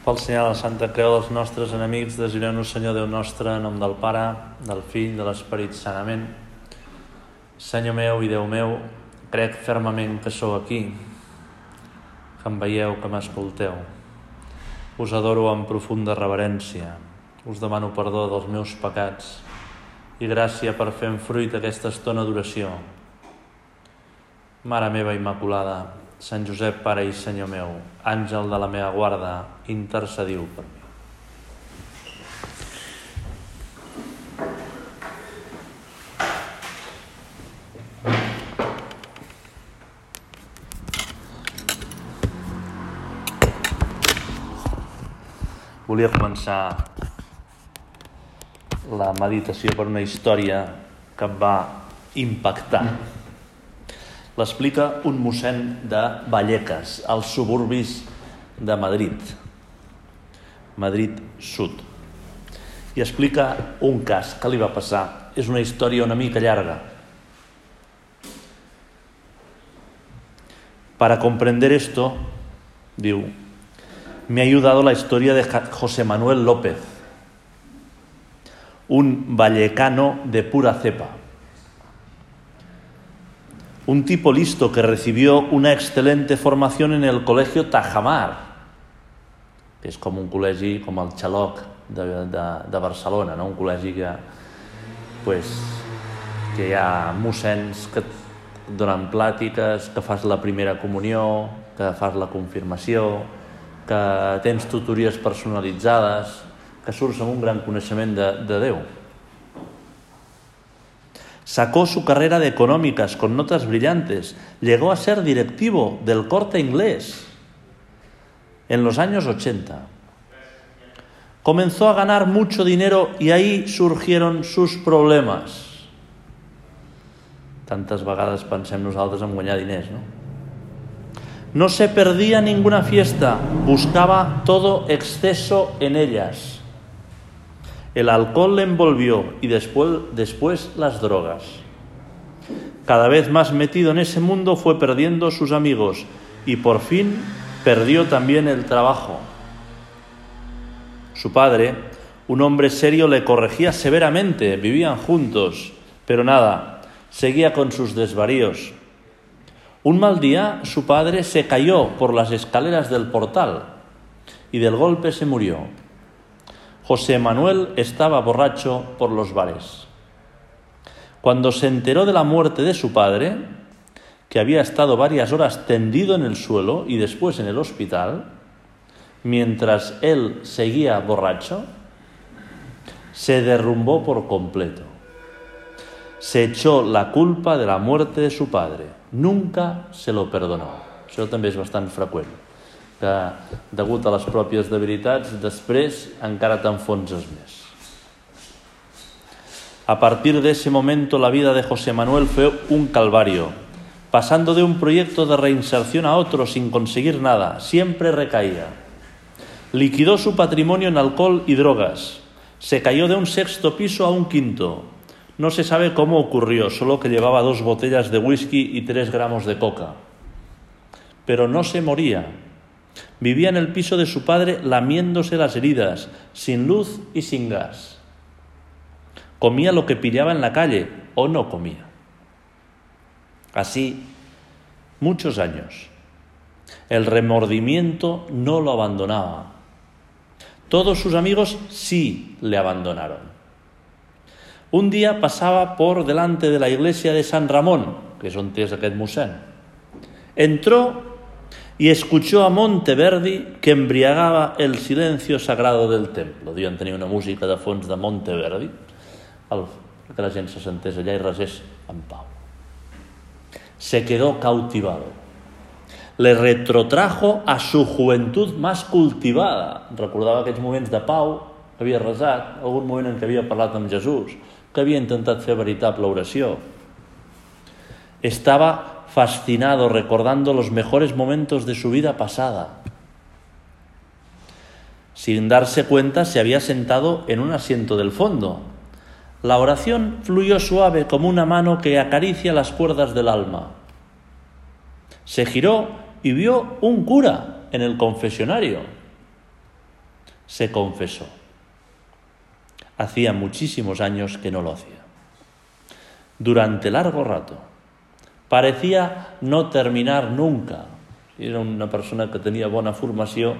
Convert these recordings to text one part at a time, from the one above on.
Pel senyal de la Santa Creu dels nostres enemics, desireu-nos, Senyor Déu nostre, en nom del Pare, del Fill, de l'Esperit sanament. Senyor meu i Déu meu, crec fermament que sou aquí, que em veieu, que m'escolteu. Us adoro amb profunda reverència. Us demano perdó dels meus pecats i gràcia per fer en fruit aquesta estona d'oració. Mare meva Immaculada, Sant Josep, Pare i Senyor meu, àngel de la meva guarda, intercediu per mi. Volia començar la meditació per una història que em va impactar. L'explica un mossèn de Vallecas, als suburbis de Madrid, Madrid Sud. I explica un cas que li va passar. És una història una mica llarga. Para comprender esto, diu, me ha ayudado la historia de José Manuel López, un vallecano de pura cepa. Un tipo listo que recibió una excelente formación en el colegio Tajamar, que és com un col·legi com el Xaloc de, de, de Barcelona, no? un col·legi que, pues, que hi ha mossens que donen plàtiques, que fas la primera comunió, que fas la confirmació, que tens tutories personalitzades, que surts amb un gran coneixement de, de Déu. Sacó su carrera de económicas con notas brillantes. Llegó a ser directivo del corte inglés en los años 80. Comenzó a ganar mucho dinero y ahí surgieron sus problemas. Tantes vegades pensem nosaltres en guanyar diners, no? No se perdía ninguna fiesta, buscaba todo exceso en ellas. El alcohol le envolvió y después, después las drogas. Cada vez más metido en ese mundo fue perdiendo sus amigos y por fin perdió también el trabajo. Su padre, un hombre serio, le corregía severamente, vivían juntos, pero nada, seguía con sus desvaríos. Un mal día su padre se cayó por las escaleras del portal y del golpe se murió. José Manuel estaba borracho por los bares. Cuando se enteró de la muerte de su padre, que había estado varias horas tendido en el suelo y después en el hospital, mientras él seguía borracho, se derrumbó por completo. Se echó la culpa de la muerte de su padre. Nunca se lo perdonó. Això també és bastant freqüent, que degut a les pròpies debilitats, després encara t'enfonses més. A partir de ese momento la vida de José Manuel fue un calvario, pasando de un proyecto de reinserción a otro sin conseguir nada, siempre recaía. Liquidó su patrimonio en alcohol y drogas. Se cayó de un sexto piso a un quinto. No se sabe cómo ocurrió, solo que llevaba dos botellas de whisky y tres gramos de coca. Pero no se moría. Vivía en el piso de su padre lamiéndose las heridas, sin luz y sin gas. Comía lo que pillaba en la calle o no comía. Así, muchos años. El remordimiento no lo abandonaba. Todos sus amigos sí le abandonaron. Un día pasaba por delante de la iglesia de San Ramón, que on és aquest mossèn. Entró y escuchó a Monteverdi que embriagaba el silencio sagrado del templo. Devien tenir una música de fons de Monteverdi, el, que la gent se sentés allà i resés en pau. Se quedó cautivado. Le retrotrajo a su juventud más cultivada. Recordava aquells moments de pau que havia resat, algun moment en què havia parlat amb Jesús, que havia intentat fer veritable oració. Estaba fascinado recordando los mejores momentos de su vida pasada. Sin darse cuenta, se había sentado en un asiento del fondo. La oración fluyó suave como una mano que acaricia las cuerdas del alma. Se giró y vio un cura en el confesionario. se confesó. Hacía muchísimos años que no lo hacía. Durante largo rato. Parecía no terminar nunca. Era una persona que tenia bona formació.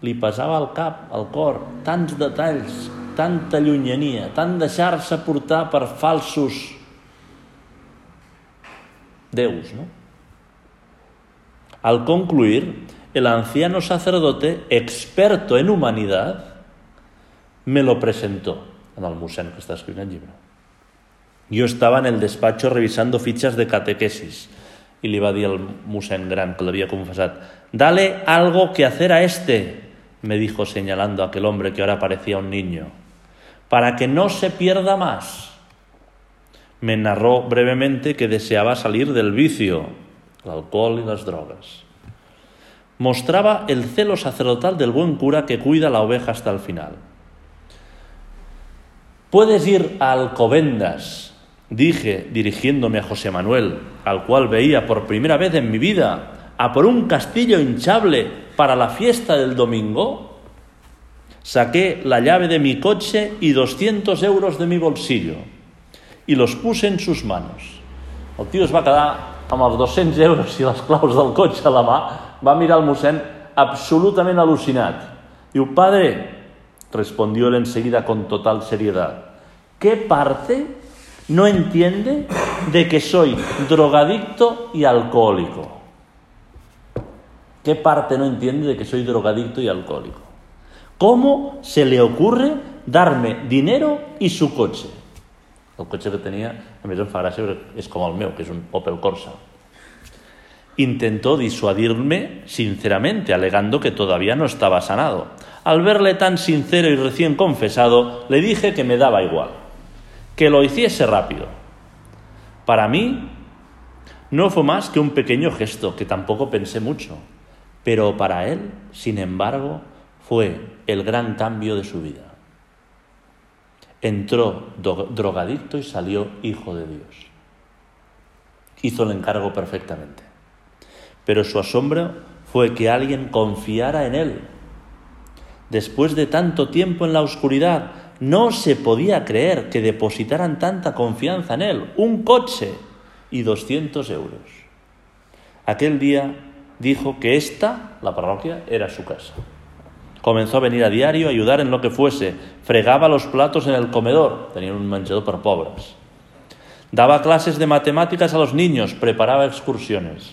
Li passava al cap, al cor, tants detalls, tanta llunyania, tant deixar-se portar per falsos deus, ¿no? Al concluir, el anciano sacerdote, experto en humanidad, me lo presentó en el musén que está escrito en el libro. Yo estaba en el despacho revisando fichas de catequesis y le iba a decir al musén gran que dale algo que hacer a este, me dijo señalando a aquel hombre que ahora parecía un niño, para que no se pierda más. Me narró brevemente que deseaba salir del vicio, el alcohol y las drogas mostraba el celo sacerdotal del buen cura que cuida la oveja hasta el final. Puedes ir a Alcobendas, dije dirigiéndome a José Manuel, al cual veía por primera vez en mi vida, a por un castillo hinchable para la fiesta del domingo. Saqué la llave de mi coche y 200 euros de mi bolsillo y los puse en sus manos. El tío es va quedar amb els 200 euros i les claus del cotxe a la mà va mirar al mossèn absolutamente alucinado. Diu, padre, respondió él enseguida con total seriedad, ¿qué parte no entiende de que soy drogadicto y alcohólico? ¿Qué parte no entiende de que soy drogadicto y alcohólico? ¿Cómo se le ocurre darme dinero y su coche? El coche que tenía, a mí me fa gràcia, és com el meu, que és un Opel Corsa. Intentó disuadirme sinceramente, alegando que todavía no estaba sanado. Al verle tan sincero y recién confesado, le dije que me daba igual, que lo hiciese rápido. Para mí no fue más que un pequeño gesto, que tampoco pensé mucho, pero para él, sin embargo, fue el gran cambio de su vida. Entró drogadicto y salió hijo de Dios. Hizo el encargo perfectamente pero su asombro fue que alguien confiara en él. Después de tanto tiempo en la oscuridad, no se podía creer que depositaran tanta confianza en él. Un coche y 200 euros. Aquel día dijo que esta, la parroquia, era su casa. Comenzó a venir a diario a ayudar en lo que fuese. Fregaba los platos en el comedor. Tenía un manchado para pobres. Daba clases de matemáticas a los niños. Preparaba excursiones.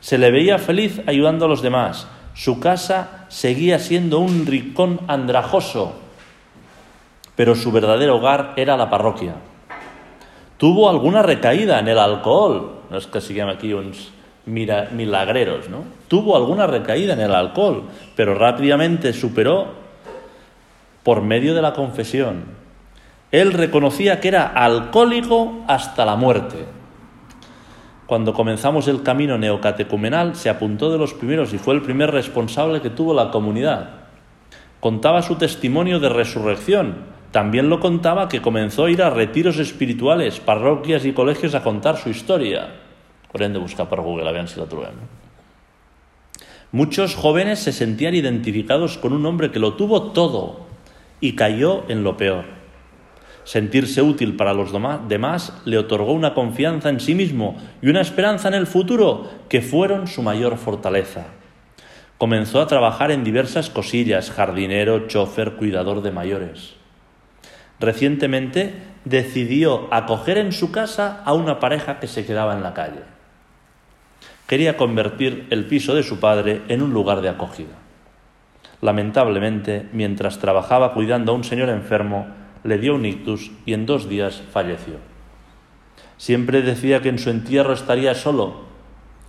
Se le veía feliz ayudando a los demás. Su casa seguía siendo un rincón andrajoso, pero su verdadero hogar era la parroquia. Tuvo alguna recaída en el alcohol, no es que sigamos aquí uns milagreros, ¿no? Tuvo alguna recaída en el alcohol, pero rápidamente superó por medio de la confesión. Él reconocía que era alcohólico hasta la muerte. Cuando comenzamos el camino neocatecumenal, se apuntó de los primeros y fue el primer responsable que tuvo la comunidad. Contaba su testimonio de resurrección. También lo contaba que comenzó a ir a retiros espirituales, parroquias y colegios a contar su historia. Por de buscar por Google, a si. Muchos jóvenes se sentían identificados con un hombre que lo tuvo todo y cayó en lo peor. Sentirse útil para los demás le otorgó una confianza en sí mismo y una esperanza en el futuro que fueron su mayor fortaleza. Comenzó a trabajar en diversas cosillas, jardinero, chofer, cuidador de mayores. Recientemente decidió acoger en su casa a una pareja que se quedaba en la calle. Quería convertir el piso de su padre en un lugar de acogida. Lamentablemente, mientras trabajaba cuidando a un señor enfermo, le dio un ictus y en dos días falleció. Siempre decía que en su entierro estaría solo.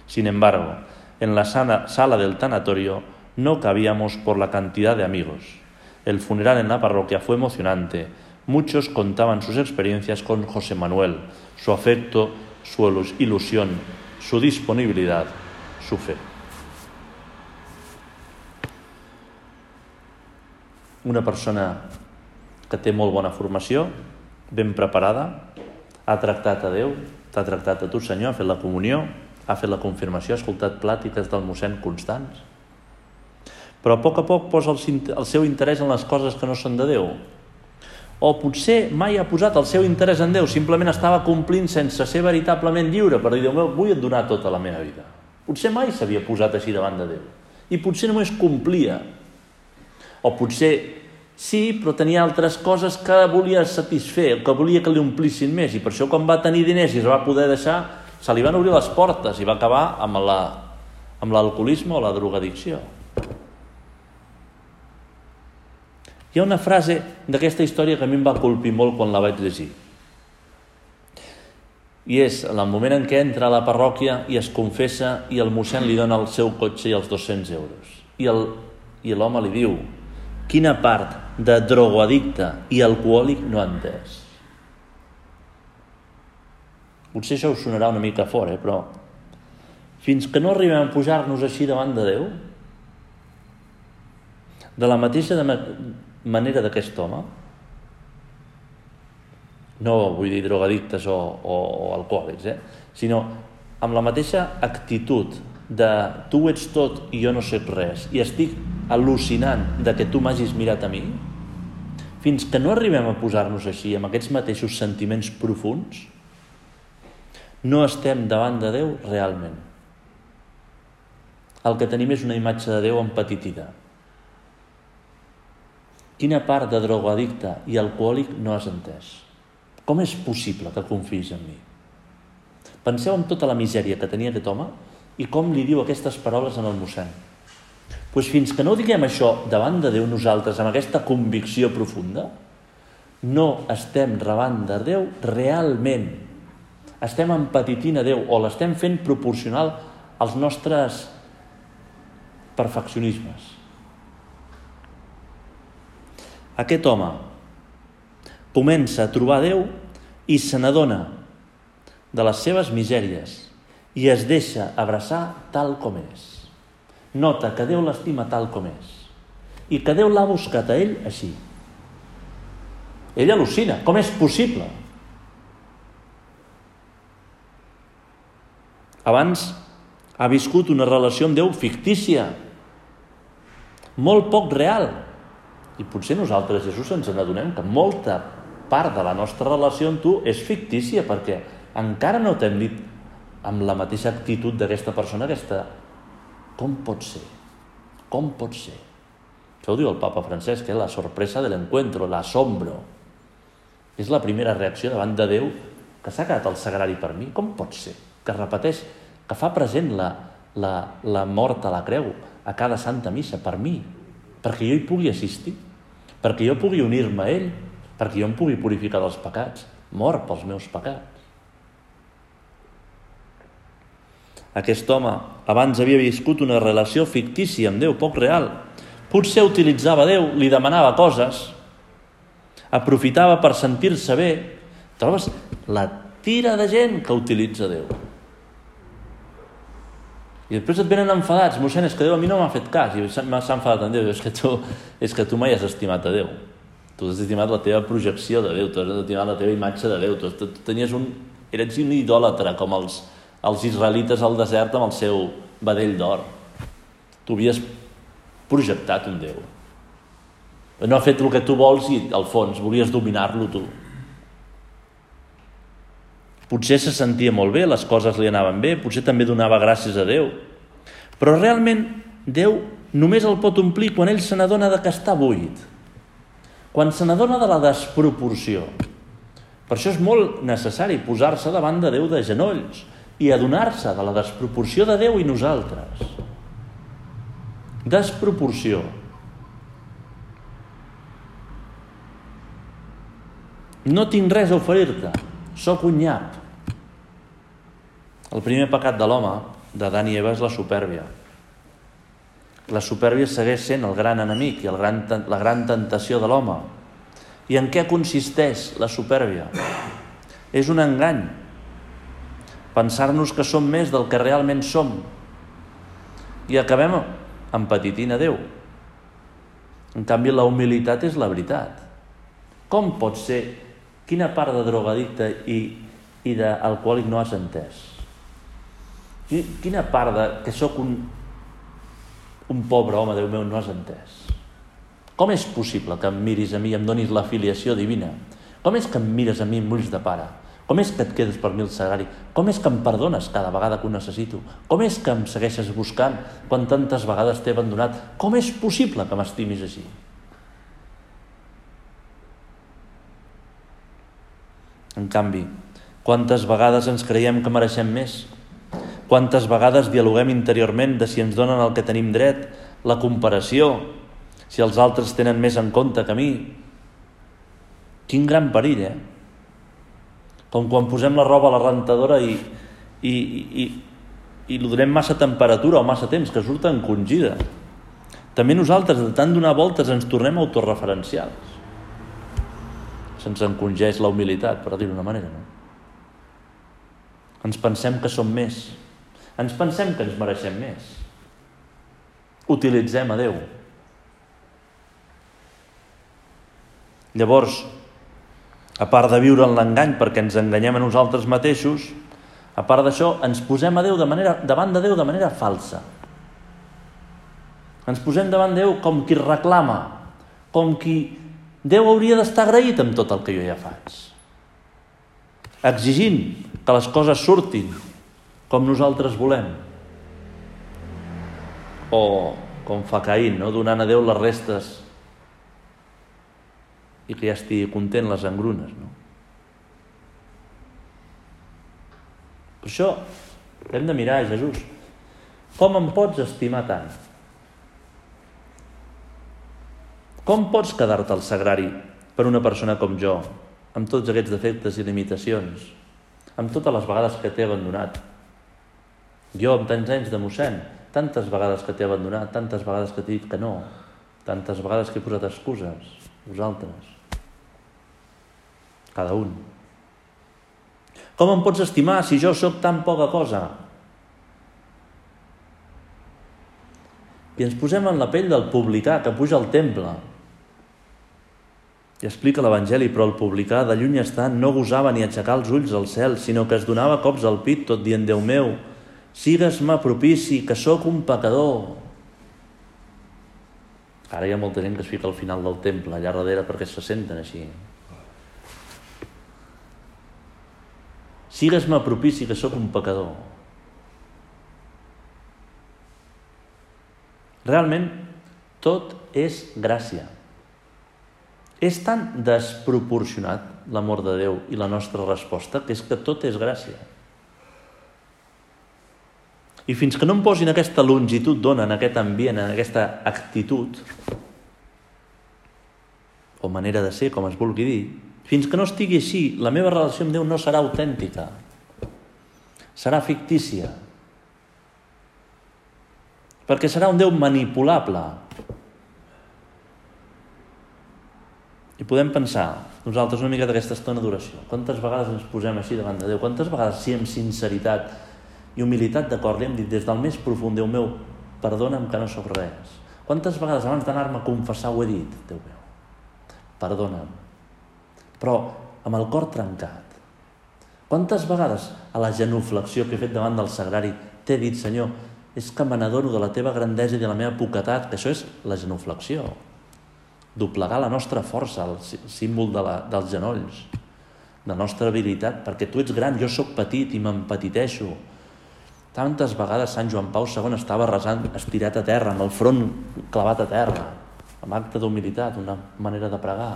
Sin embargo, en la sala del tanatorio no cabíamos por la cantidad de amigos. El funeral en la parroquia fue emocionante. Muchos contaban sus experiencias con José Manuel, su afecto, su ilusión, su disponibilidad, su fe. Una persona que té molt bona formació, ben preparada, ha tractat a Déu, t'ha tractat a tu, Senyor, ha fet la comunió, ha fet la confirmació, ha escoltat plàtiques del mossèn constants. però a poc a poc posa el, el seu interès en les coses que no són de Déu. O potser mai ha posat el seu interès en Déu, simplement estava complint sense ser veritablement lliure, per dir, Déu meu, vull et donar tota la meva vida. Potser mai s'havia posat així davant de Déu. I potser només complia. O potser sí, però tenia altres coses que volia satisfer, que volia que li omplissin més, i per això quan va tenir diners i es va poder deixar, se li van obrir les portes i va acabar amb la amb l'alcoholisme o la drogadicció. Hi ha una frase d'aquesta història que a mi em va colpir molt quan la vaig llegir. I és el moment en què entra a la parròquia i es confessa i el mossèn li dona el seu cotxe i els 200 euros. I l'home li diu quina part de drogoaddicte i alcohòlic no ha entès. Potser això us sonarà una mica fort, eh? però fins que no arribem a pujar-nos així davant de Déu, de la mateixa manera d'aquest home, no vull dir drogadictes o, o, o alcohòlics, eh? sinó amb la mateixa actitud de tu ets tot i jo no sé res i estic al·lucinant de que tu m'hagis mirat a mi, fins que no arribem a posar-nos així, amb aquests mateixos sentiments profuns, no estem davant de Déu realment el que tenim és una imatge de Déu empetitida. Quina part de drogoaddicte i alcohòlic no has entès? Com és possible que confiïs en mi? Penseu en tota la misèria que tenia aquest home i com li diu aquestes paraules en el mossèn. Pues fins que no diguem això davant de Déu nosaltres, amb aquesta convicció profunda, no estem rebant de Déu realment. Estem empetitint a Déu o l'estem fent proporcional als nostres perfeccionismes. Aquest home comença a trobar Déu i se n'adona de les seves misèries i es deixa abraçar tal com és. Nota que Déu l'estima tal com és i que Déu l'ha buscat a ell així. Ell al·lucina. Com és possible? Abans ha viscut una relació amb Déu fictícia, molt poc real. I potser nosaltres, Jesús, ens n'adonem que molta part de la nostra relació amb tu és fictícia perquè encara no t'hem dit amb la mateixa actitud d'aquesta persona aquesta com pot ser? Com pot ser? Això ho diu el papa Francesc, eh? la sorpresa de l'encuentro, l'assombro. És la primera reacció davant de Déu que s'ha quedat el sagrari per mi. Com pot ser? Que repeteix, que fa present la, la, la mort a la creu, a cada santa missa per mi, perquè jo hi pugui assistir, perquè jo pugui unir-me a ell, perquè jo em pugui purificar dels pecats, mort pels meus pecats. Aquest home abans havia viscut una relació fictícia amb Déu, poc real. Potser utilitzava Déu, li demanava coses, aprofitava per sentir-se bé. Trobes la tira de gent que utilitza Déu. I després et venen enfadats, mossèn, és que Déu a mi no m'ha fet cas, i s'ha enfadat en Déu, és que, tu, és que tu mai has estimat a Déu. Tu has estimat la teva projecció de Déu, tu has estimat la teva imatge de Déu, tu, tu, tenies un... Eres un idòlatre, com els, els israelites al desert amb el seu vedell d'or. Tu havies projectat un Déu. No ha fet el que tu vols i, al fons, volies dominar-lo tu. Potser se sentia molt bé, les coses li anaven bé, potser també donava gràcies a Déu. Però realment Déu només el pot omplir quan ell se n'adona que està buit. Quan se n'adona de la desproporció. Per això és molt necessari posar-se davant de Déu de genolls i adonar-se de la desproporció de Déu i nosaltres. Desproporció. No tinc res a oferir-te sóc un nyap. El primer pecat de l'home, de Dan i Eva, és la supèrbia. La supèrbia segueix sent el gran enemic i el gran, la gran tentació de l'home. I en què consisteix la supèrbia? És un engany. Pensar-nos que som més del que realment som. I acabem empetitint a Déu. En canvi, la humilitat és la veritat. Com pot ser Quina part de drogadicte i, i d'alcohòlic no has entès? Quina part de que sóc un Un pobre home, Déu meu, no has entès. Com és possible que em miris a mi i em donis la filiació divina? Com és que em mires a mi amb ulls de pare? Com és que et quedes per mi el sagari? Com és que em perdones cada vegada que ho necessito? Com és que em segueixes buscant quan tantes vegades t'he abandonat? Com és possible que m'estimis així? En canvi, quantes vegades ens creiem que mereixem més? Quantes vegades dialoguem interiorment de si ens donen el que tenim dret, la comparació, si els altres tenen més en compte que mi? Quin gran perill, eh? com quan posem la roba a la rentadora i, i, i, i li donem massa temperatura o massa temps, que surt encongida. També nosaltres, de tant donar voltes, ens tornem autorreferencials. Se'ns encongeix la humilitat, per dir-ho d'una manera. No? Ens pensem que som més. Ens pensem que ens mereixem més. Utilitzem a Déu. Llavors, a part de viure en l'engany perquè ens enganyem a nosaltres mateixos, a part d'això, ens posem a Déu de manera, davant de Déu de manera falsa. Ens posem davant Déu com qui reclama, com qui Déu hauria d'estar agraït amb tot el que jo ja faig. Exigint que les coses surtin com nosaltres volem. O, com fa Caín, no? donant a Déu les restes i que ja estigui content les engrunes. No? Per això hem de mirar a Jesús. Com em pots estimar tant? Com pots quedar-te al sagrari per una persona com jo, amb tots aquests defectes i limitacions, amb totes les vegades que t'he abandonat? Jo, amb tants anys de mossèn, tantes vegades que t'he abandonat, tantes vegades que t'he dit que no, tantes vegades que he posat excuses, vosaltres cada un. Com em pots estimar si jo sóc tan poca cosa? I ens posem en la pell del publicà que puja al temple. I explica l'Evangeli, però el publicà de lluny estant no gosava ni aixecar els ulls al cel, sinó que es donava cops al pit tot dient, Déu meu, sigues-me propici, que sóc un pecador. Ara hi ha molta gent que es fica al final del temple, allà darrere, perquè se senten així. Sigues-me propici que sóc un pecador. Realment, tot és gràcia. És tan desproporcionat l'amor de Déu i la nostra resposta que és que tot és gràcia. I fins que no em posin aquesta longitud d'ona en aquest ambient, en aquesta actitud, o manera de ser, com es vulgui dir, fins que no estigui així, la meva relació amb Déu no serà autèntica. Serà fictícia. Perquè serà un Déu manipulable. I podem pensar, nosaltres una mica d'aquesta estona d'oració, quantes vegades ens posem així davant de Déu, quantes vegades sí amb sinceritat i humilitat d'acord li hem dit des del més profund, Déu meu, perdona'm que no sóc res. Quantes vegades abans d'anar-me a confessar ho he dit, Déu meu, perdona'm, però amb el cor trencat. Quantes vegades a la genuflexió que he fet davant del sagrari t'he dit, Senyor, és que me n'adono de la teva grandesa i de la meva poquetat, que això és la genuflexió. Doblegar la nostra força, el símbol de la, dels genolls, de la nostra habilitat, perquè tu ets gran, jo sóc petit i m'empetiteixo. Tantes vegades Sant Joan Pau II estava resant estirat a terra, amb el front clavat a terra, amb acte d'humilitat, una manera de pregar.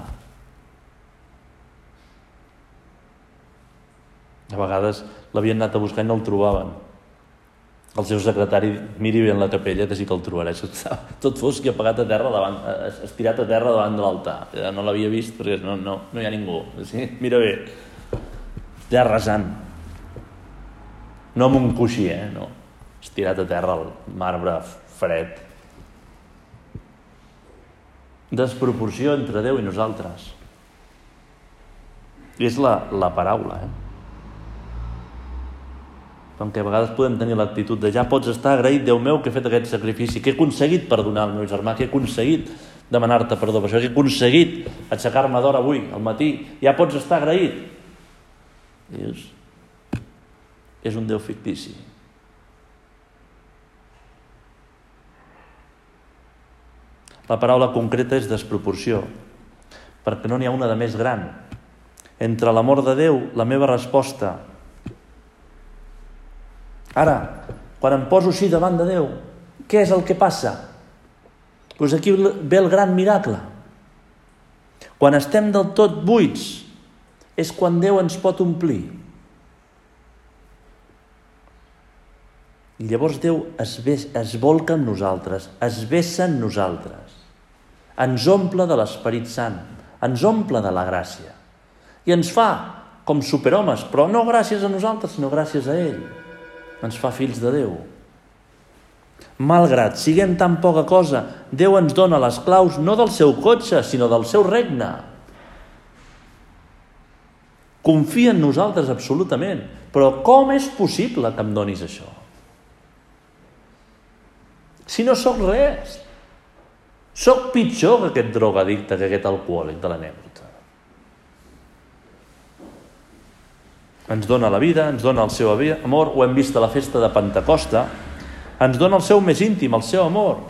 A vegades l'havien anat a buscar i no el trobaven. El seu secretari miri bé en la capella que sí que el trobarà. Estava tot fosc i apagat a terra davant, estirat a terra davant de l'altar. No l'havia vist perquè no, no, no hi ha ningú. Sí? Mira bé. Ja resant. No amb un coixí, eh? No. Estirat a terra al marbre fred. Desproporció entre Déu i nosaltres. És la, la paraula, eh? Com que a vegades podem tenir l'actitud de ja pots estar agraït, Déu meu, que he fet aquest sacrifici, que he aconseguit perdonar el meu germà, que he aconseguit demanar-te perdó per això, que he aconseguit aixecar-me d'hora avui, al matí, ja pots estar agraït. Dius, és un Déu fictici. La paraula concreta és desproporció, perquè no n'hi ha una de més gran. Entre l'amor de Déu, la meva resposta. Ara, quan em poso així davant de Déu, què és el que passa? Doncs aquí ve el gran miracle. Quan estem del tot buits, és quan Déu ens pot omplir. I llavors Déu es, ves, es volca en nosaltres, es vessa en nosaltres, ens omple de l'Esperit Sant, ens omple de la gràcia i ens fa com superhomes, però no gràcies a nosaltres, sinó gràcies a ell. Ens fa fills de Déu. Malgrat siguem tan poca cosa, Déu ens dona les claus no del seu cotxe, sinó del seu regne. Confia en nosaltres absolutament, però com és possible que em donis això? Si no sóc res, sóc pitjor que aquest drogadicte, que aquest alcohòlic de l'anècdota. Ens dona la vida, ens dona el seu amor, ho hem vist a la festa de Pentecosta, ens dona el seu més íntim, el seu amor.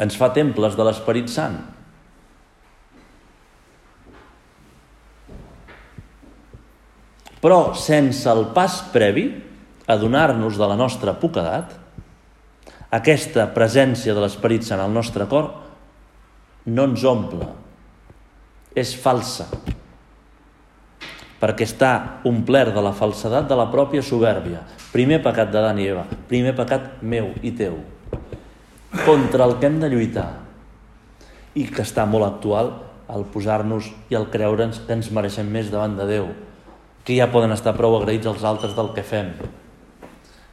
Ens fa temples de l'Esperit Sant. Però sense el pas previ a donar-nos de la nostra poquedat, aquesta presència de l'Esperit Sant al nostre cor no ens omple, és falsa, perquè està omplert de la falsedat de la pròpia soberbia. Primer pecat d'Adam i Eva, primer pecat meu i teu, contra el que hem de lluitar i que està molt actual al posar-nos i al creure'ns que ens mereixem més davant de Déu, que ja poden estar prou agraïts els altres del que fem.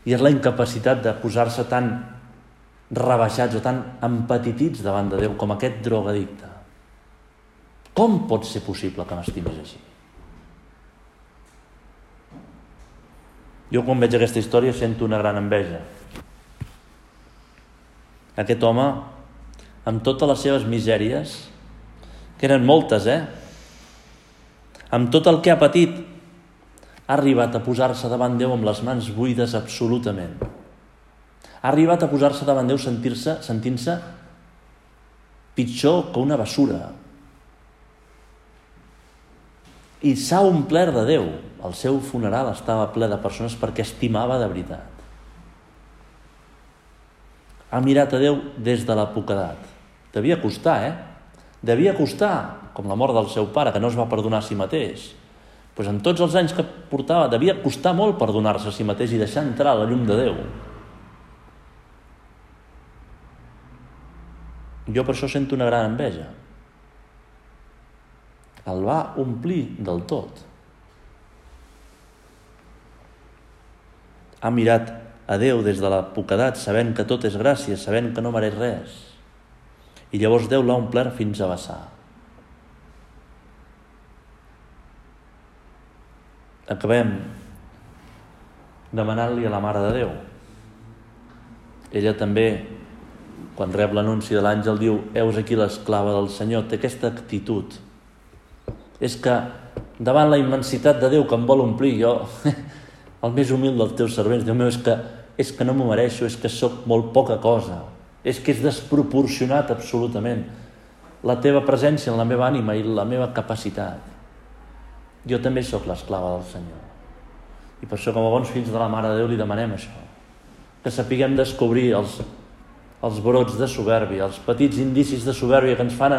I és la incapacitat de posar-se tan rebaixats o tan empatitits davant de Déu com aquest drogadicte. Com pot ser possible que m'estimis així? Jo quan veig aquesta història sento una gran enveja. Aquest home, amb totes les seves misèries, que eren moltes, eh? Amb tot el que ha patit, ha arribat a posar-se davant Déu amb les mans buides absolutament. Ha arribat a posar-se davant Déu sentir-se sentint-se pitjor que una basura. I s'ha omplert de Déu. El seu funeral estava ple de persones perquè estimava de veritat. Ha mirat a Déu des de la poquedat. Devia costar, eh? Devia costar, com la mort del seu pare, que no es va perdonar a si mateix. Pues en tots els anys que portava, devia costar molt perdonar-se a si mateix i deixar entrar la llum de Déu. Jo per això sento una gran enveja. El va omplir del tot. Ha mirat a Déu des de la poquedat, sabent que tot és gràcia, sabent que no mereix res. I llavors Déu l'ha omplert fins a vessar. Acabem demanant-li a la Mare de Déu. Ella també quan rep l'anunci de l'àngel, diu, heus aquí l'esclava del Senyor, té aquesta actitud. És que davant la immensitat de Déu que em vol omplir, jo, el més humil dels teus servents, Déu meu, és que, és que no m'ho mereixo, és que sóc molt poca cosa, és que és desproporcionat absolutament la teva presència en la meva ànima i la meva capacitat. Jo també sóc l'esclava del Senyor. I per això, com a bons fills de la Mare de Déu, li demanem això. Que sapiguem descobrir els, els brots de soberbia, els petits indicis de soberbia que ens fan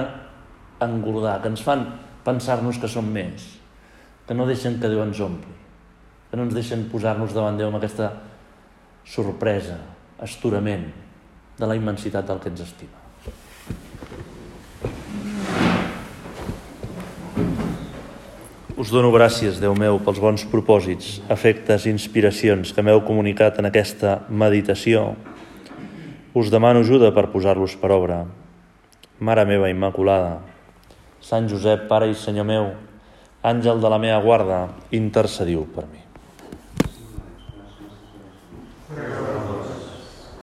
engordar, que ens fan pensar-nos que som més, que no deixen que Déu ens ompli, que no ens deixen posar-nos davant Déu amb aquesta sorpresa, asturament de la immensitat del que ens estima. Us dono gràcies, Déu meu, pels bons propòsits, efectes i inspiracions que m'heu comunicat en aquesta meditació us demano ajuda per posar-los per obra. Mare meva Immaculada, Sant Josep, Pare i Senyor meu, àngel de la meva guarda, intercediu per mi.